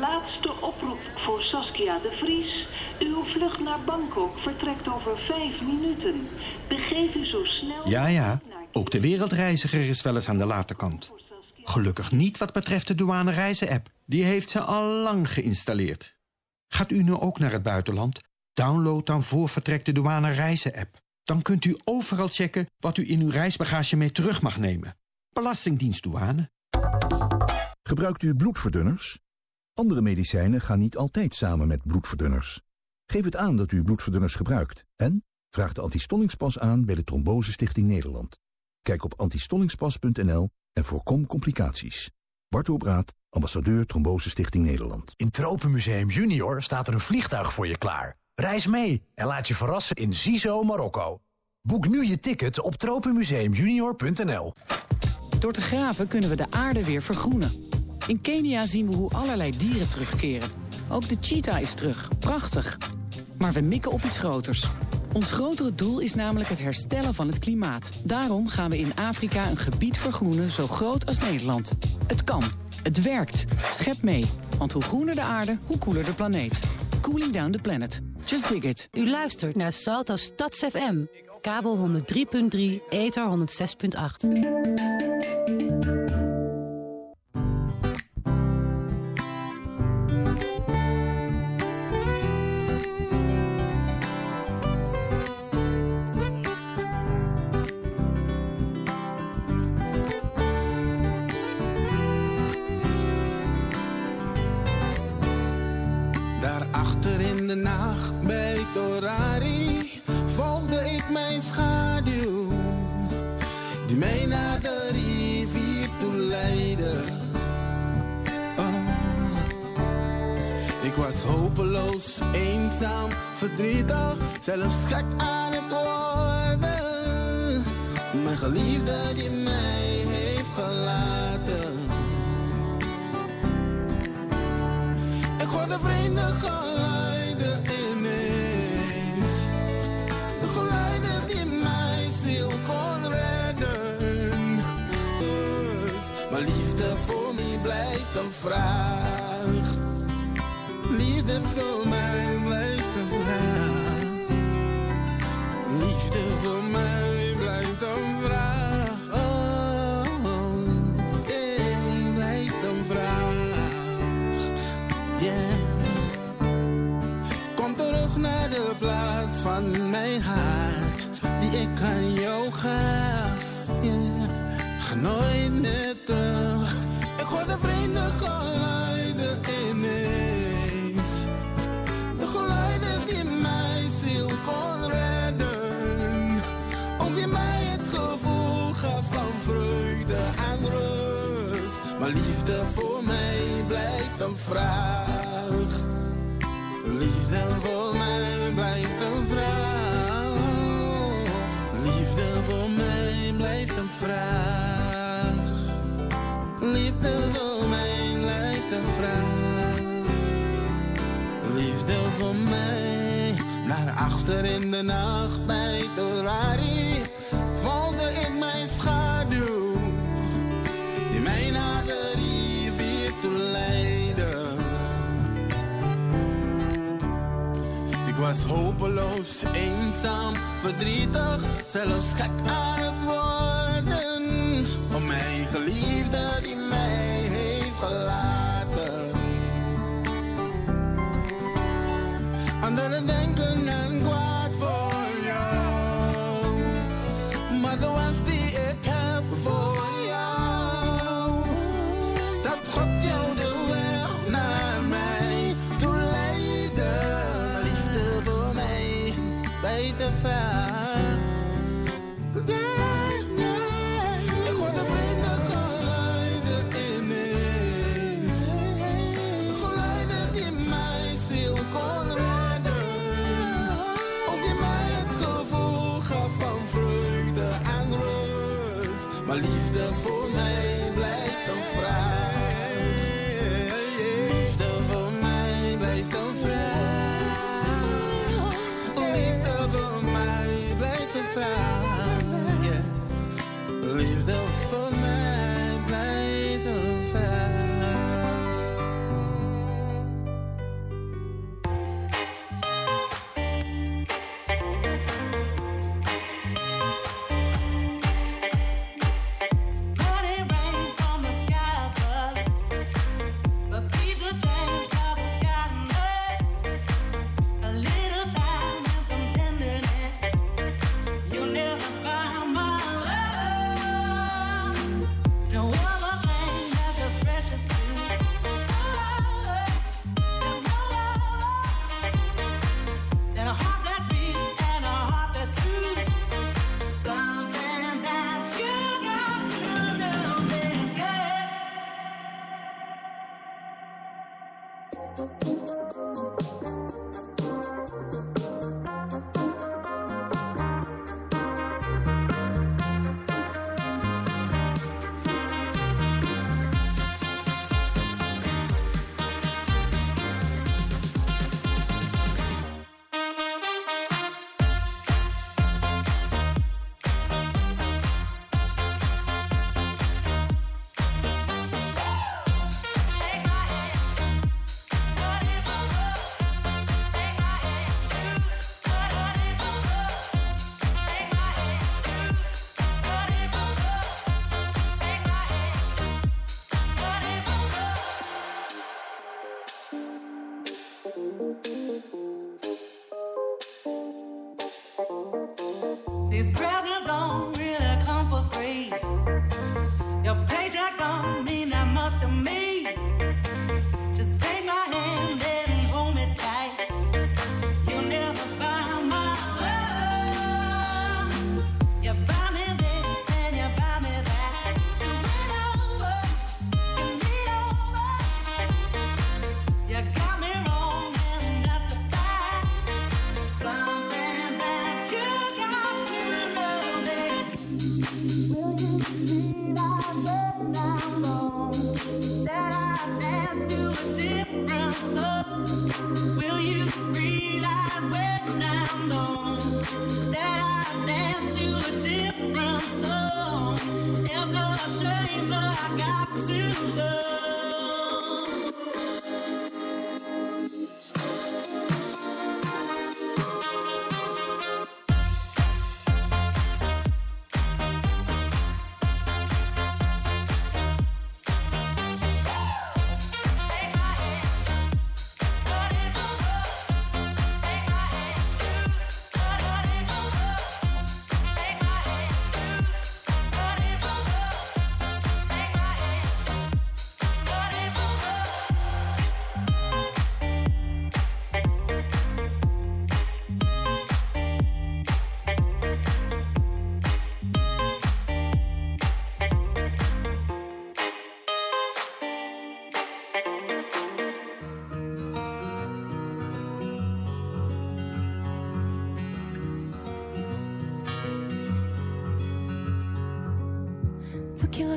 Laatste oproep voor Saskia de Vries. Uw vlucht naar Bangkok vertrekt over vijf minuten. Begeef u zo snel... Ja, ja. Ook de wereldreiziger is wel eens aan de late kant. Gelukkig niet wat betreft de douane reizen-app. Die heeft ze al lang geïnstalleerd. Gaat u nu ook naar het buitenland? Download dan voor vertrek de douane reizen-app. Dan kunt u overal checken wat u in uw reisbagage mee terug mag nemen. Belastingdienst douane. Gebruikt u bloedverdunners? Andere medicijnen gaan niet altijd samen met bloedverdunners. Geef het aan dat u bloedverdunners gebruikt en vraag de antistollingspas aan bij de Trombose Stichting Nederland. Kijk op antistollingspas.nl en voorkom complicaties. Bart Obraat, ambassadeur Trombose Stichting Nederland. In Tropenmuseum Junior staat er een vliegtuig voor je klaar. Reis mee en laat je verrassen in Zizo, Marokko. Boek nu je ticket op tropenmuseumjunior.nl. Door te graven kunnen we de aarde weer vergroenen. In Kenia zien we hoe allerlei dieren terugkeren. Ook de cheetah is terug. Prachtig. Maar we mikken op iets groters. Ons grotere doel is namelijk het herstellen van het klimaat. Daarom gaan we in Afrika een gebied vergroenen zo groot als Nederland. Het kan. Het werkt. Schep mee. Want hoe groener de aarde, hoe koeler de planeet. Cooling down the planet. Just dig it. U luistert naar Salto Stads FM. Kabel 103.3, ether 106.8. Daarachter in de nacht bij Torari volgde ik mijn schaduw, die mij naar de rivier toe leidde. Oh. Ik was hopeloos, eenzaam, verdrietig, zelfs gek aan het worden. Mijn geliefde die mij heeft gelaten. Hoorde vreemde geluiden ineens. De geluiden die mijn ziel kon redden. Dus, maar liefde voor mij blijft een vraag. Van mijn hart, die ik aan jou gaf. Ga nooit meer terug. Ik hoor de vreemde geluiden ineens. De geluiden die mijn ziel kon redden. Ook die mij het gevoel gaf van vreugde en rust. Maar liefde voor mij blijft een vraag. De nacht bij Torari volgde ik mijn schaduw. Die mij naar de rivier toe leidde. Ik was hopeloos, eenzaam, verdrietig, zelfs gek aan het worden.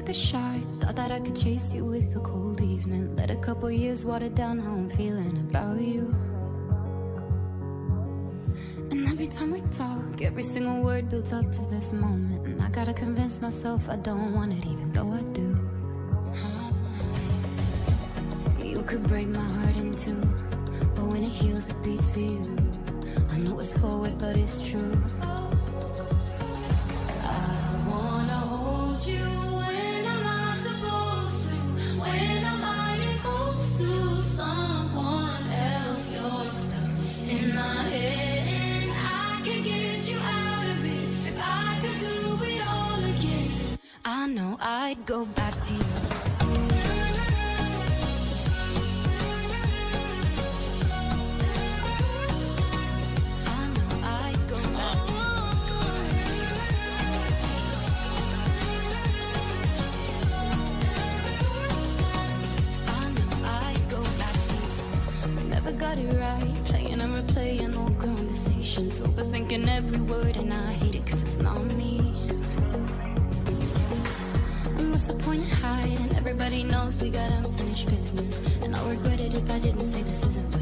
A shot. Thought that I could chase you with a cold evening. Let a couple years water down how I'm feeling about you. And every time we talk, every single word builds up to this moment. And I gotta convince myself I don't want it, even though deal. We got unfinished business. And I'll regret it if I didn't say this isn't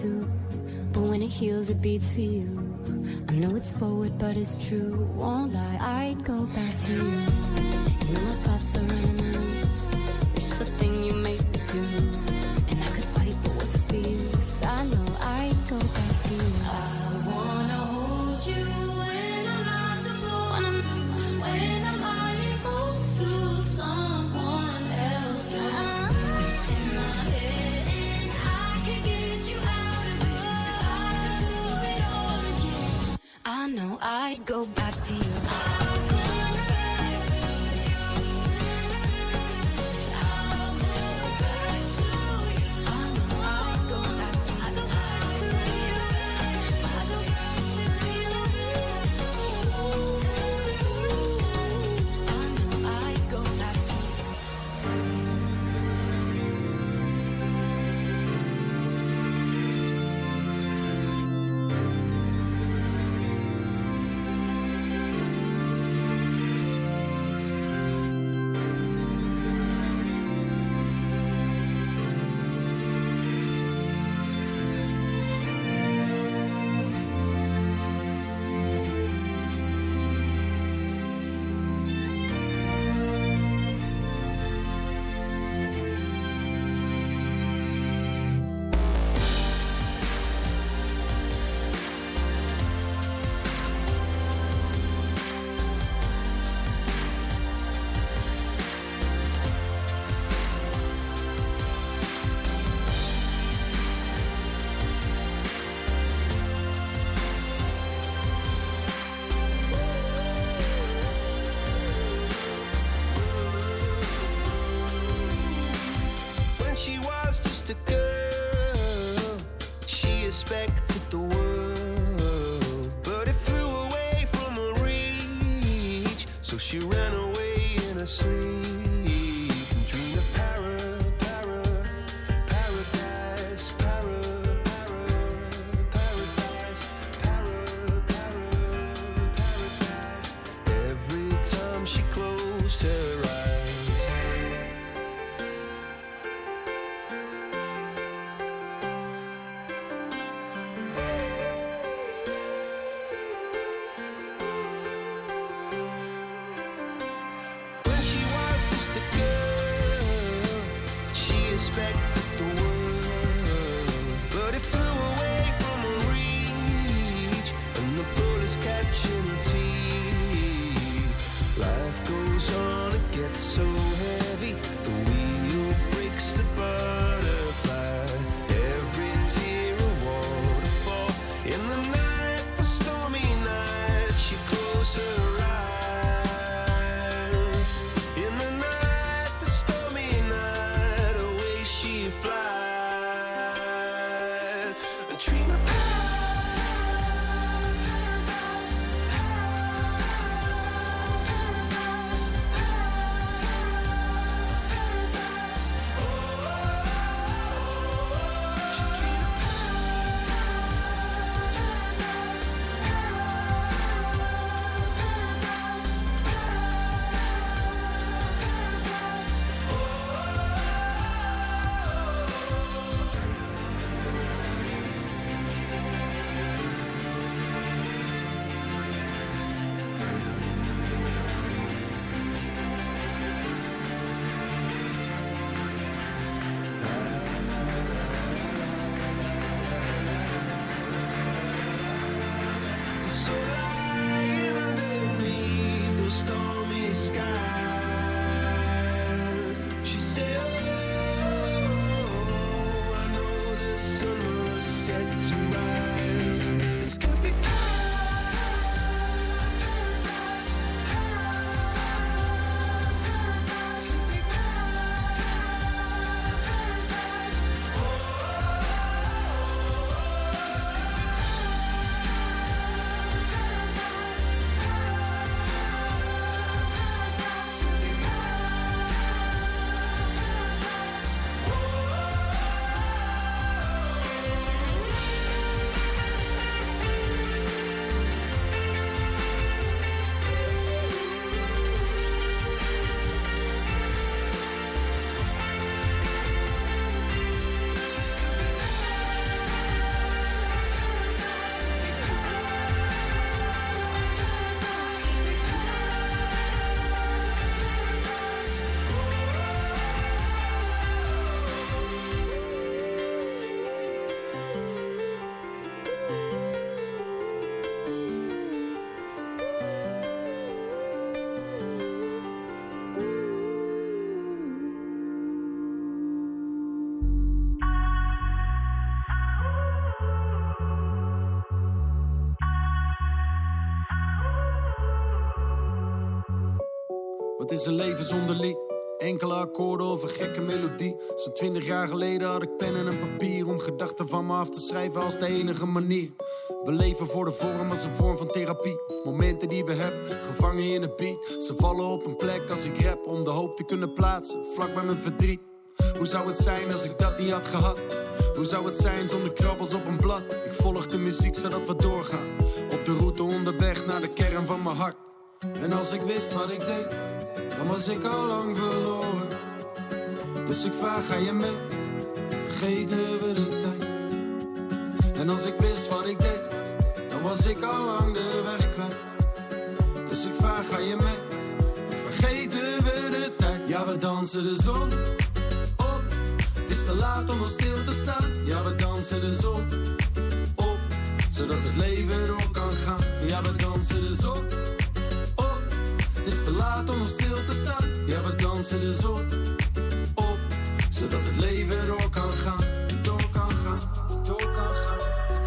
but when it heals, it beats for you. I know it's forward, but it's true. Won't lie, I'd go back to you. I go back to you. Wat is een leven zonder lied? Enkele akkoorden of een gekke melodie. Zo'n twintig jaar geleden had ik pen en een papier om gedachten van me af te schrijven als de enige manier. We leven voor de vorm als een vorm van therapie. Of momenten die we hebben, gevangen in een beat. Ze vallen op een plek als ik rap om de hoop te kunnen plaatsen, vlak bij mijn verdriet. Hoe zou het zijn als ik dat niet had gehad? Hoe zou het zijn zonder krabbels op een blad? Ik volg de muziek zodat we doorgaan. Op de route onderweg naar de kern van mijn hart. En als ik wist wat ik deed, dan was ik al lang verloren. Dus ik vraag, ga je mee? Vergeten we de tijd? En als ik wist wat ik deed, dan was ik al lang de weg kwijt. Dus ik vraag, ga je mee? Vergeten we de tijd? Ja, we dansen de zon op. Het is te laat om nog stil te staan. Ja, we dansen de zon op. Zodat het leven door kan gaan. Ja, we dansen de zon op laat om stil te staan. Ja, we dansen de dus zon op, zodat het leven door kan gaan. Door kan gaan, door kan gaan,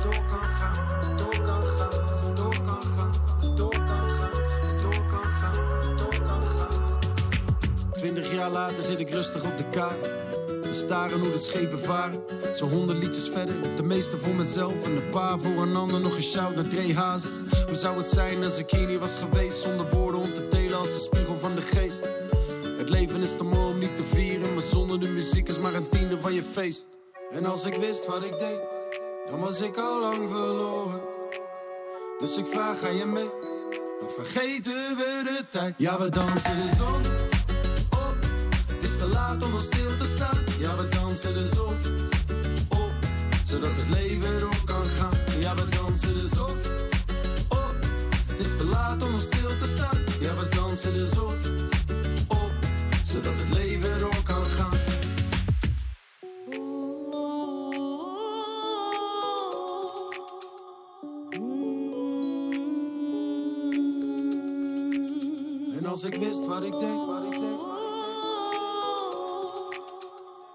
door kan gaan, door kan gaan, door kan gaan, door kan gaan, door kan gaan. Twintig jaar later zit ik rustig op de kaart te staren hoe de schepen varen. Zo honderd liedjes verder, de meeste voor mezelf en een paar voor een ander. Nog een shout naar twee Hazes. Hoe zou het zijn als ik hier niet was geweest zonder woorden om te delen als de spiegel van de geest? Het leven is te mooi om niet te vieren, maar zonder de muziek is maar een tiende van je feest. En als ik wist wat ik deed, dan was ik al lang verloren. Dus ik vraag, ga je mee? Dan vergeten we de tijd. Ja, we dansen de zon op. Het is te laat om nog stil te staan. Ja, we dansen de zon op. Zodat het leven door kan gaan. Ja, we dansen de zon om stil te staan. Ja, we dansen de zon op. Zodat het leven door kan gaan. En als ik wist wat ik deed, wat ik deed.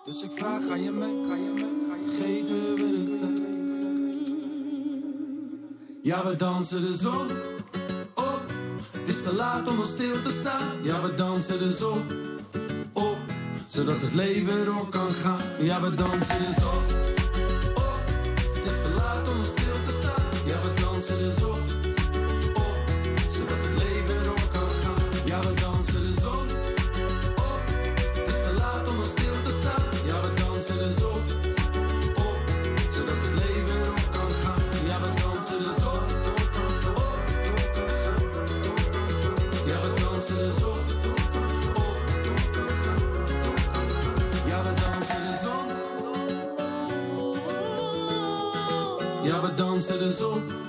Dus ik vraag, ga je mee, ga je mee, ga je we de tijd. Ja, we dansen de. Het is te laat om nog stil te staan. Ja, we dansen de zon op. Zodat het leven door kan gaan. Ja, we dansen de zon op. Het is te laat om nog stil te staan. Ja, we dansen zon op. we dansen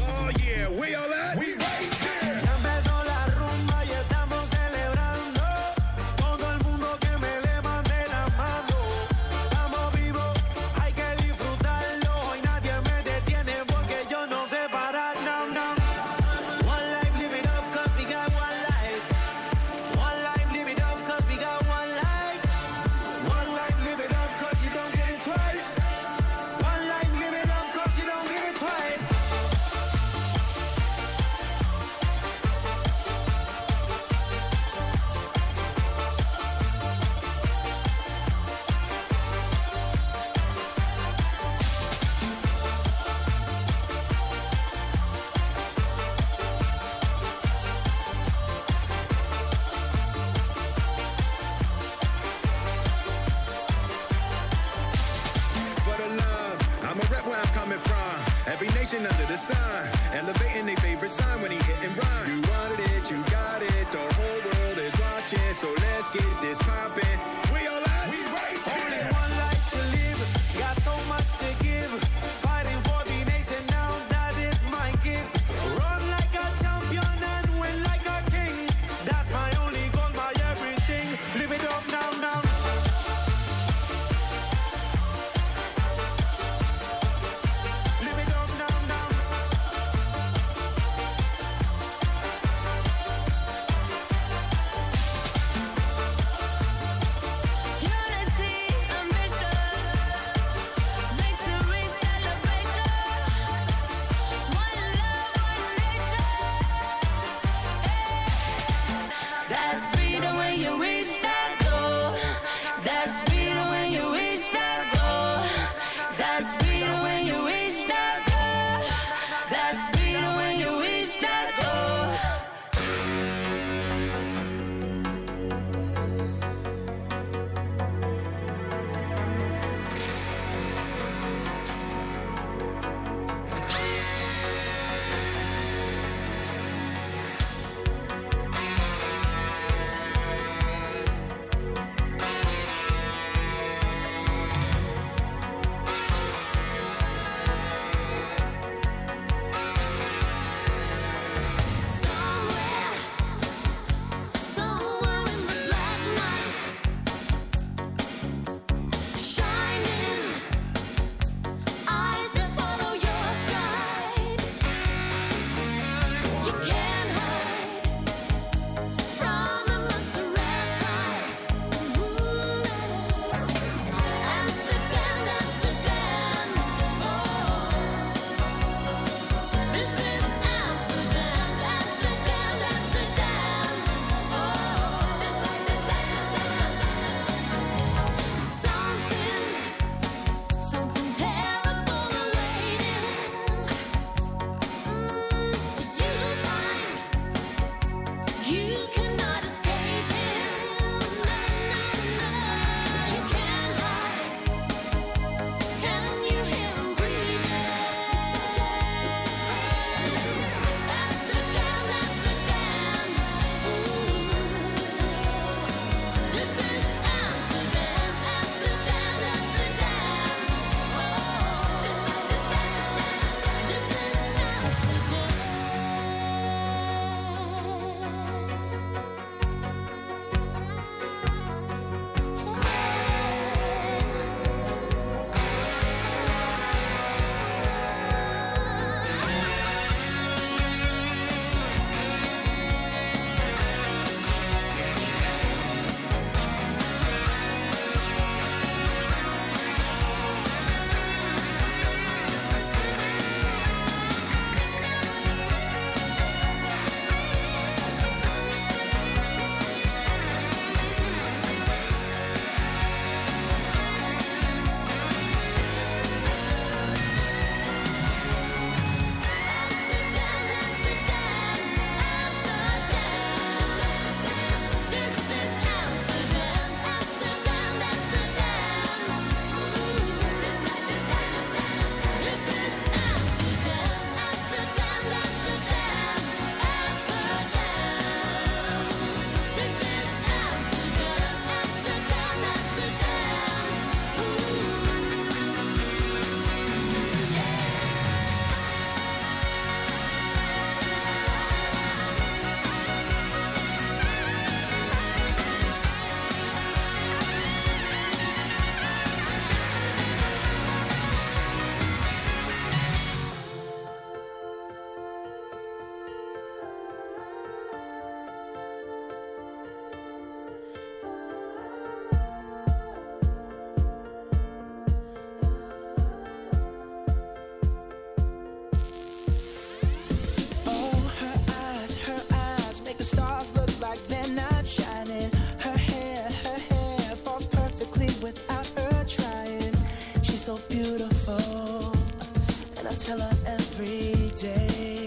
Oh yeah, we all at? We right there. So beautiful, and I tell her every day.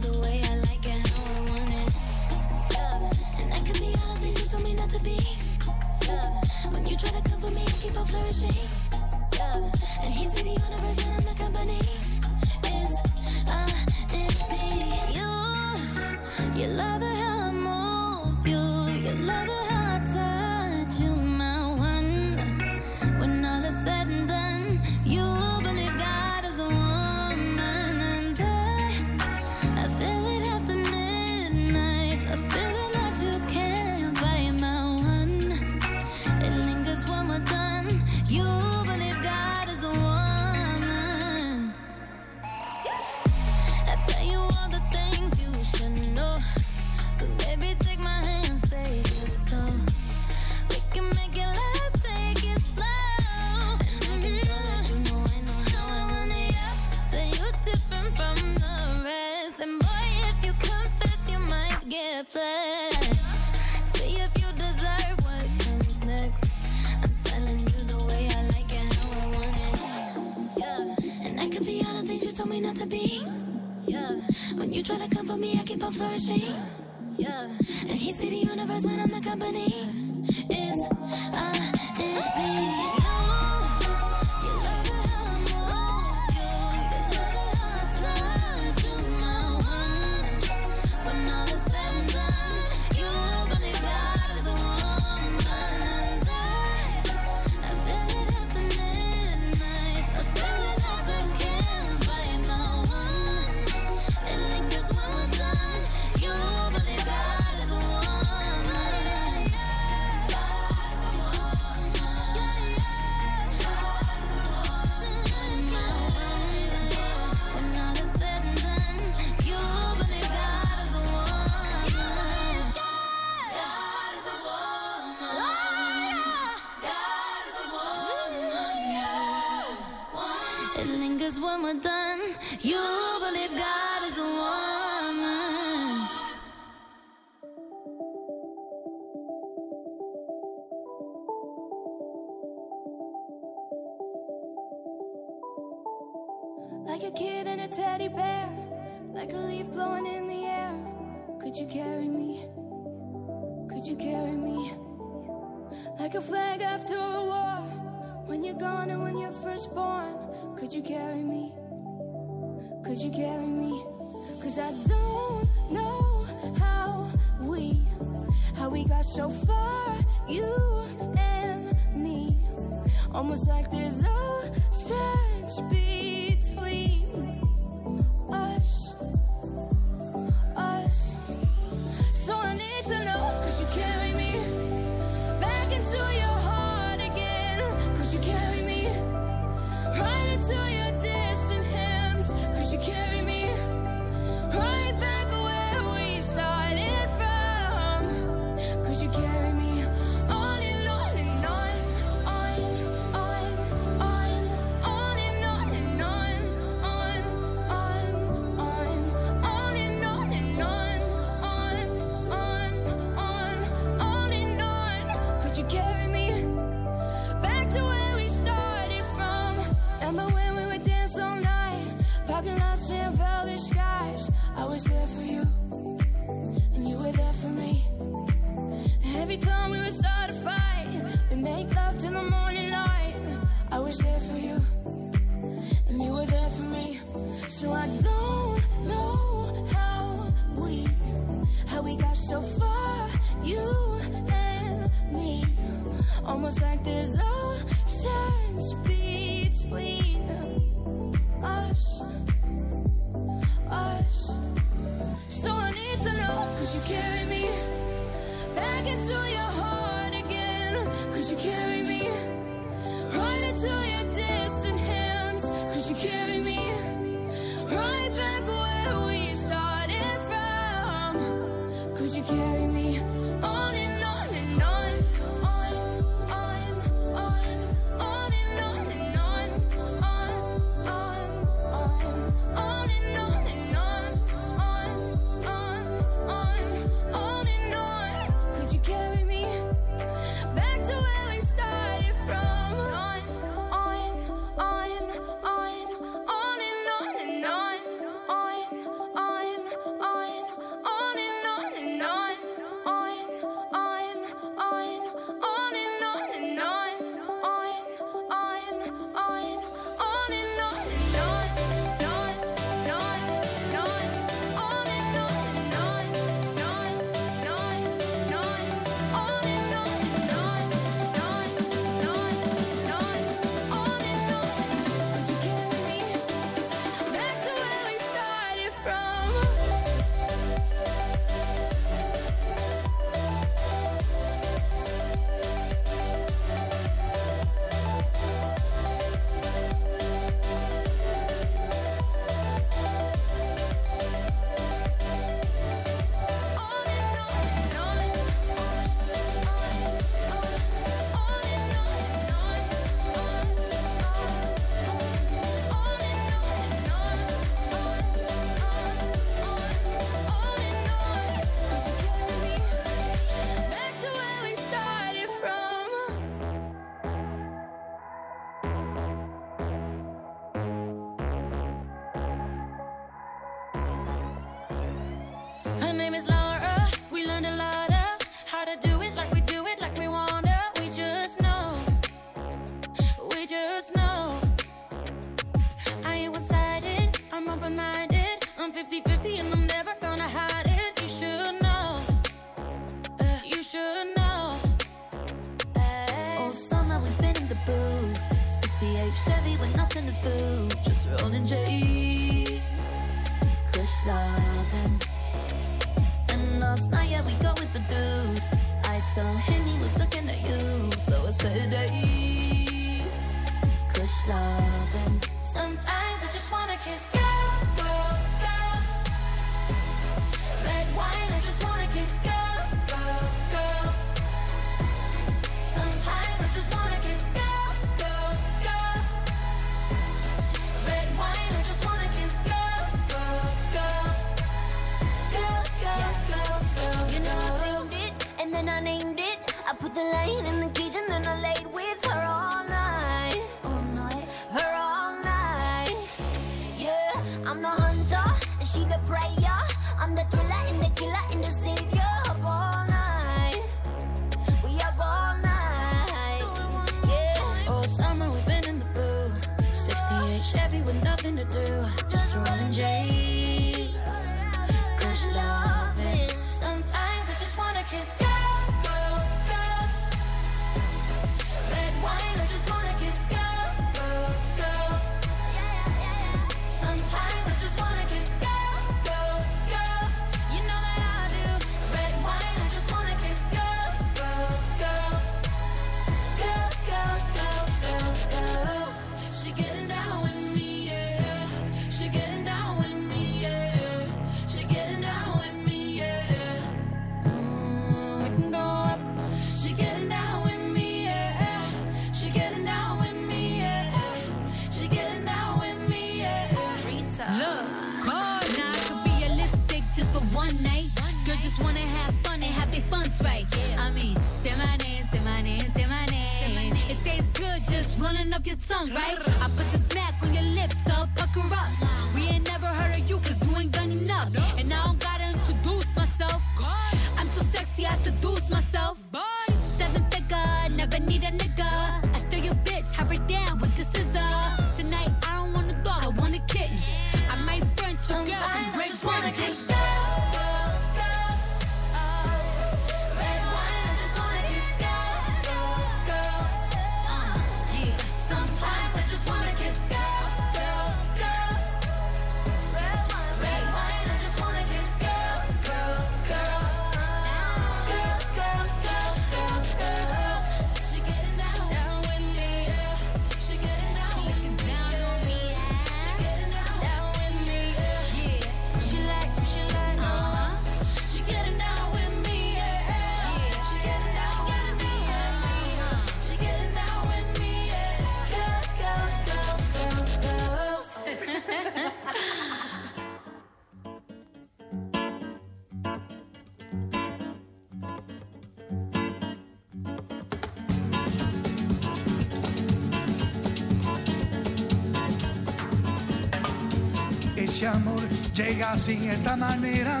juega sin esta manera,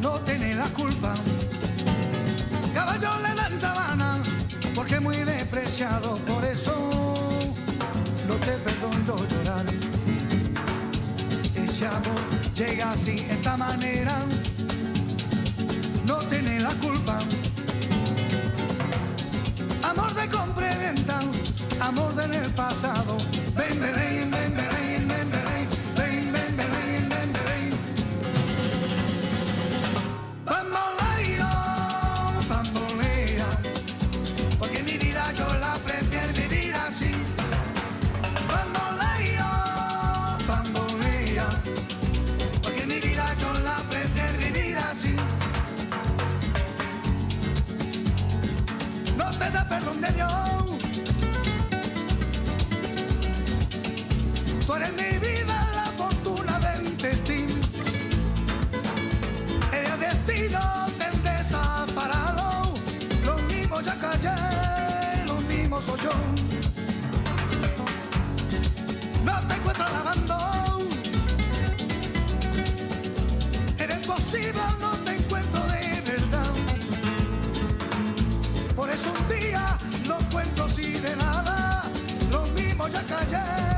no tiene la culpa. Caballo le dan sabana, porque muy despreciado, por eso no te perdono llorar. Ese amor llega sin esta manera, no tiene la culpa. Amor de compra y venta, amor del pasado, vende perdido, te han. Lo mismo ya callé, lo mismo soy yo. No te encuentro lavando. Eres posible, no te encuentro de verdad. Por eso un día no cuento si de nada. Lo mismo ya callé.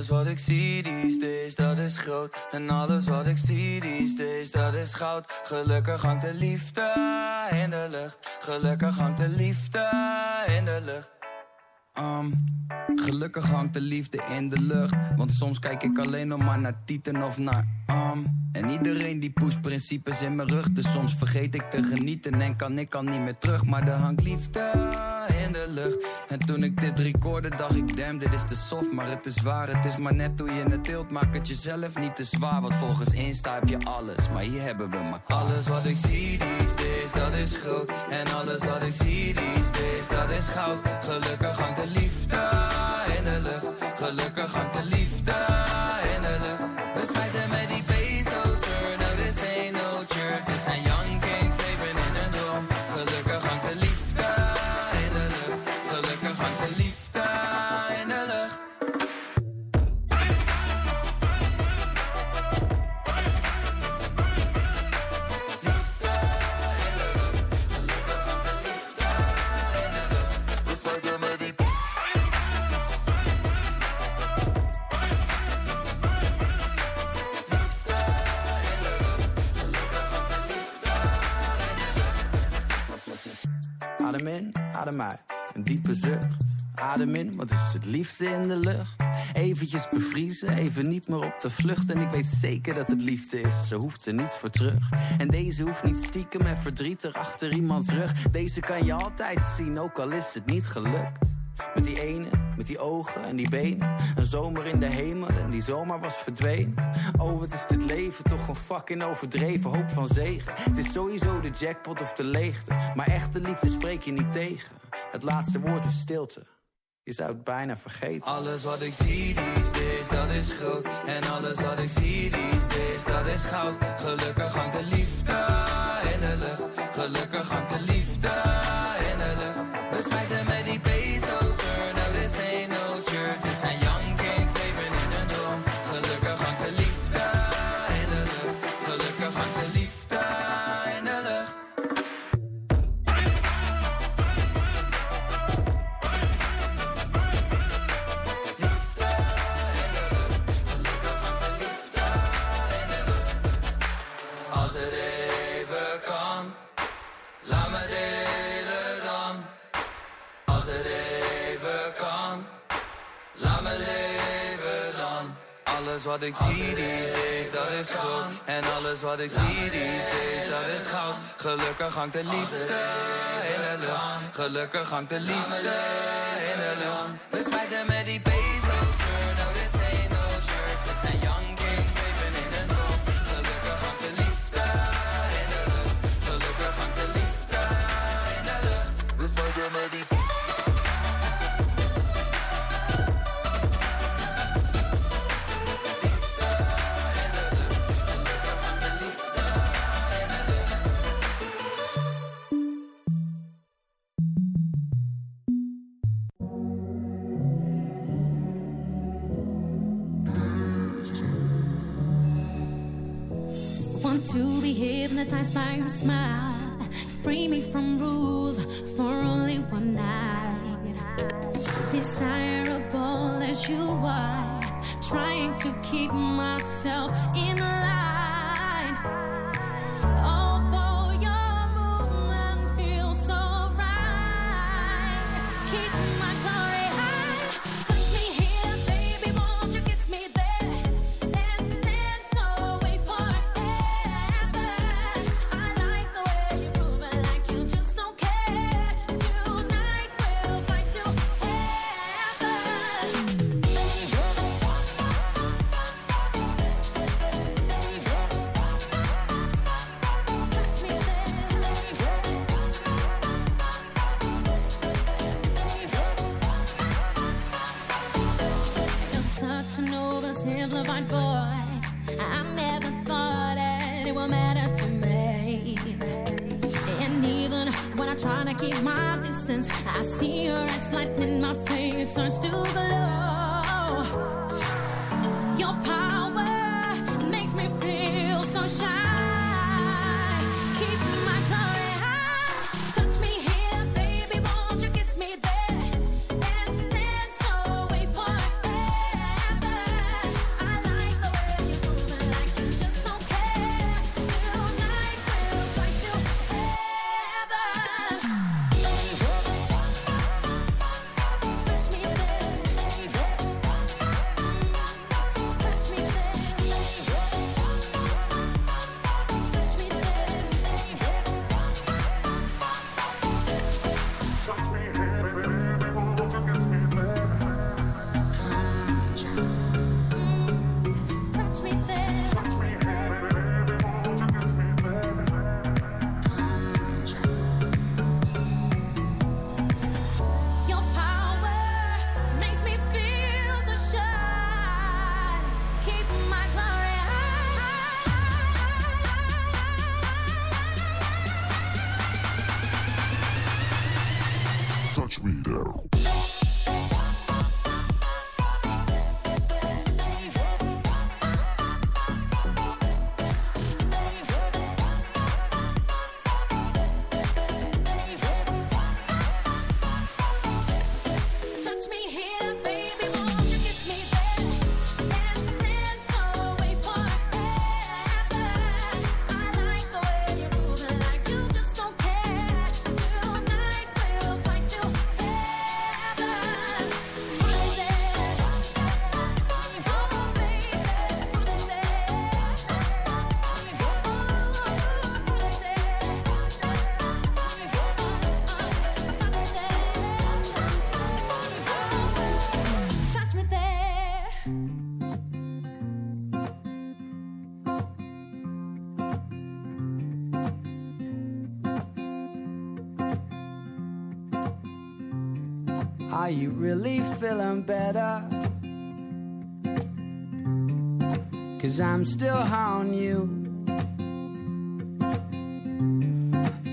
Alles wat ik zie die steeds, dat is groot. En alles wat ik zie die steeds, dat is goud. Gelukkig hangt de liefde in de lucht. Gelukkig hangt de liefde in de lucht. Um, gelukkig hangt de liefde in de lucht. Want soms kijk ik alleen nog maar naar tieten of naar am. En iedereen die poest principes in mijn rug. Dus soms vergeet ik te genieten en kan ik al niet meer terug. Maar er hangt liefde in de lucht. En toen ik dit recorde dacht ik, damn, dit is te soft. Maar het is waar, het is maar net hoe je het tilt. Maak het jezelf niet te zwaar, want volgens Insta heb je alles. Maar hier hebben we maar alles wat ik zie these days, dat is groot. En alles wat ik zie these days, dat is goud. Gelukkig hangt de liefde in de lucht. Gelukkig hangt de liefde uit. Een diepe zucht. Adem in, wat is het liefde in de lucht? Eventjes bevriezen, even niet meer op de vlucht. En ik weet zeker dat het liefde is, ze hoeft er niets voor terug. En deze hoeft niet stiekem en verdrietig achter iemands rug. Deze kan je altijd zien, ook al is het niet gelukt. Met die ene, met die ogen en die benen. Een zomer in de hemel en die zomer was verdwenen. Oh, wat is dit leven toch een fucking overdreven hoop van zegen. Het is sowieso de jackpot of de leegte. Maar echte liefde spreek je niet tegen. Het laatste woord is stilte. Je zou het bijna vergeten. Alles wat ik zie these days, dat is groot. En alles wat ik zie these days, dat is goud. Gelukkig hangt de liefde in de lucht. Gelukkig hangt de liefde Alles wat ik zie these days, dat is groot. En alles wat ik zie these days, dat is goud. Gelukkig hangt de liefde in de lucht. Gelukkig hangt de liefde in de lucht. We smijten met die to be hypnotized by your smile. Free me from rules for only one night. Desirable as you are, trying to keep myself in really feeling better. Cause I'm still on you.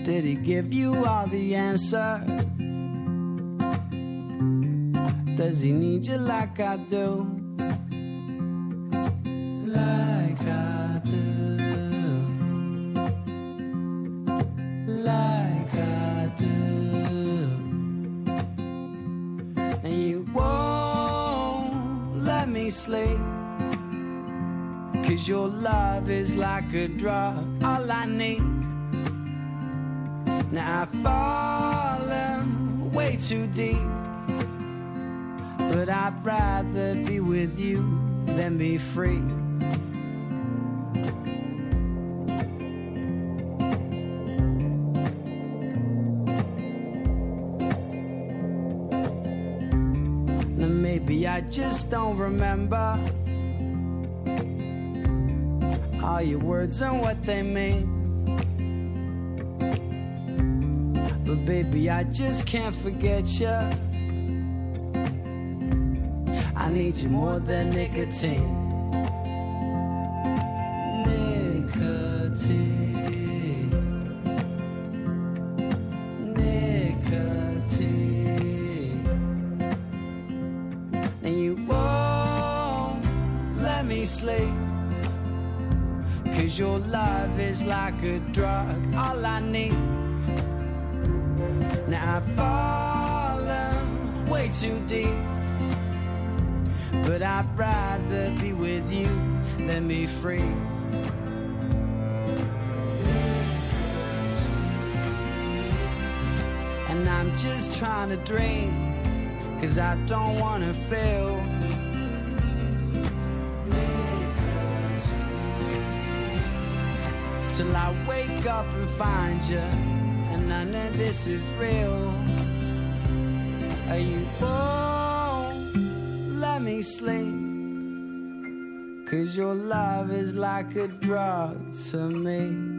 Did he give you all the answers? Does he need you like I do? sleep. Cause your love is like a drug, all I need. Now I've fallen way too deep. But I'd rather be with you than be free. just don't remember all your words and what they mean. But baby, I just can't forget you. I need you more than nicotine. Good a drug, all I need. Now I've fallen way too deep. But I'd rather be with you than be free. And I'm just trying to dream, cause I don't wanna fail. Till I wake up and find you, and I know this is real. Are you won't let me sleep? Cause your love is like a drug to me.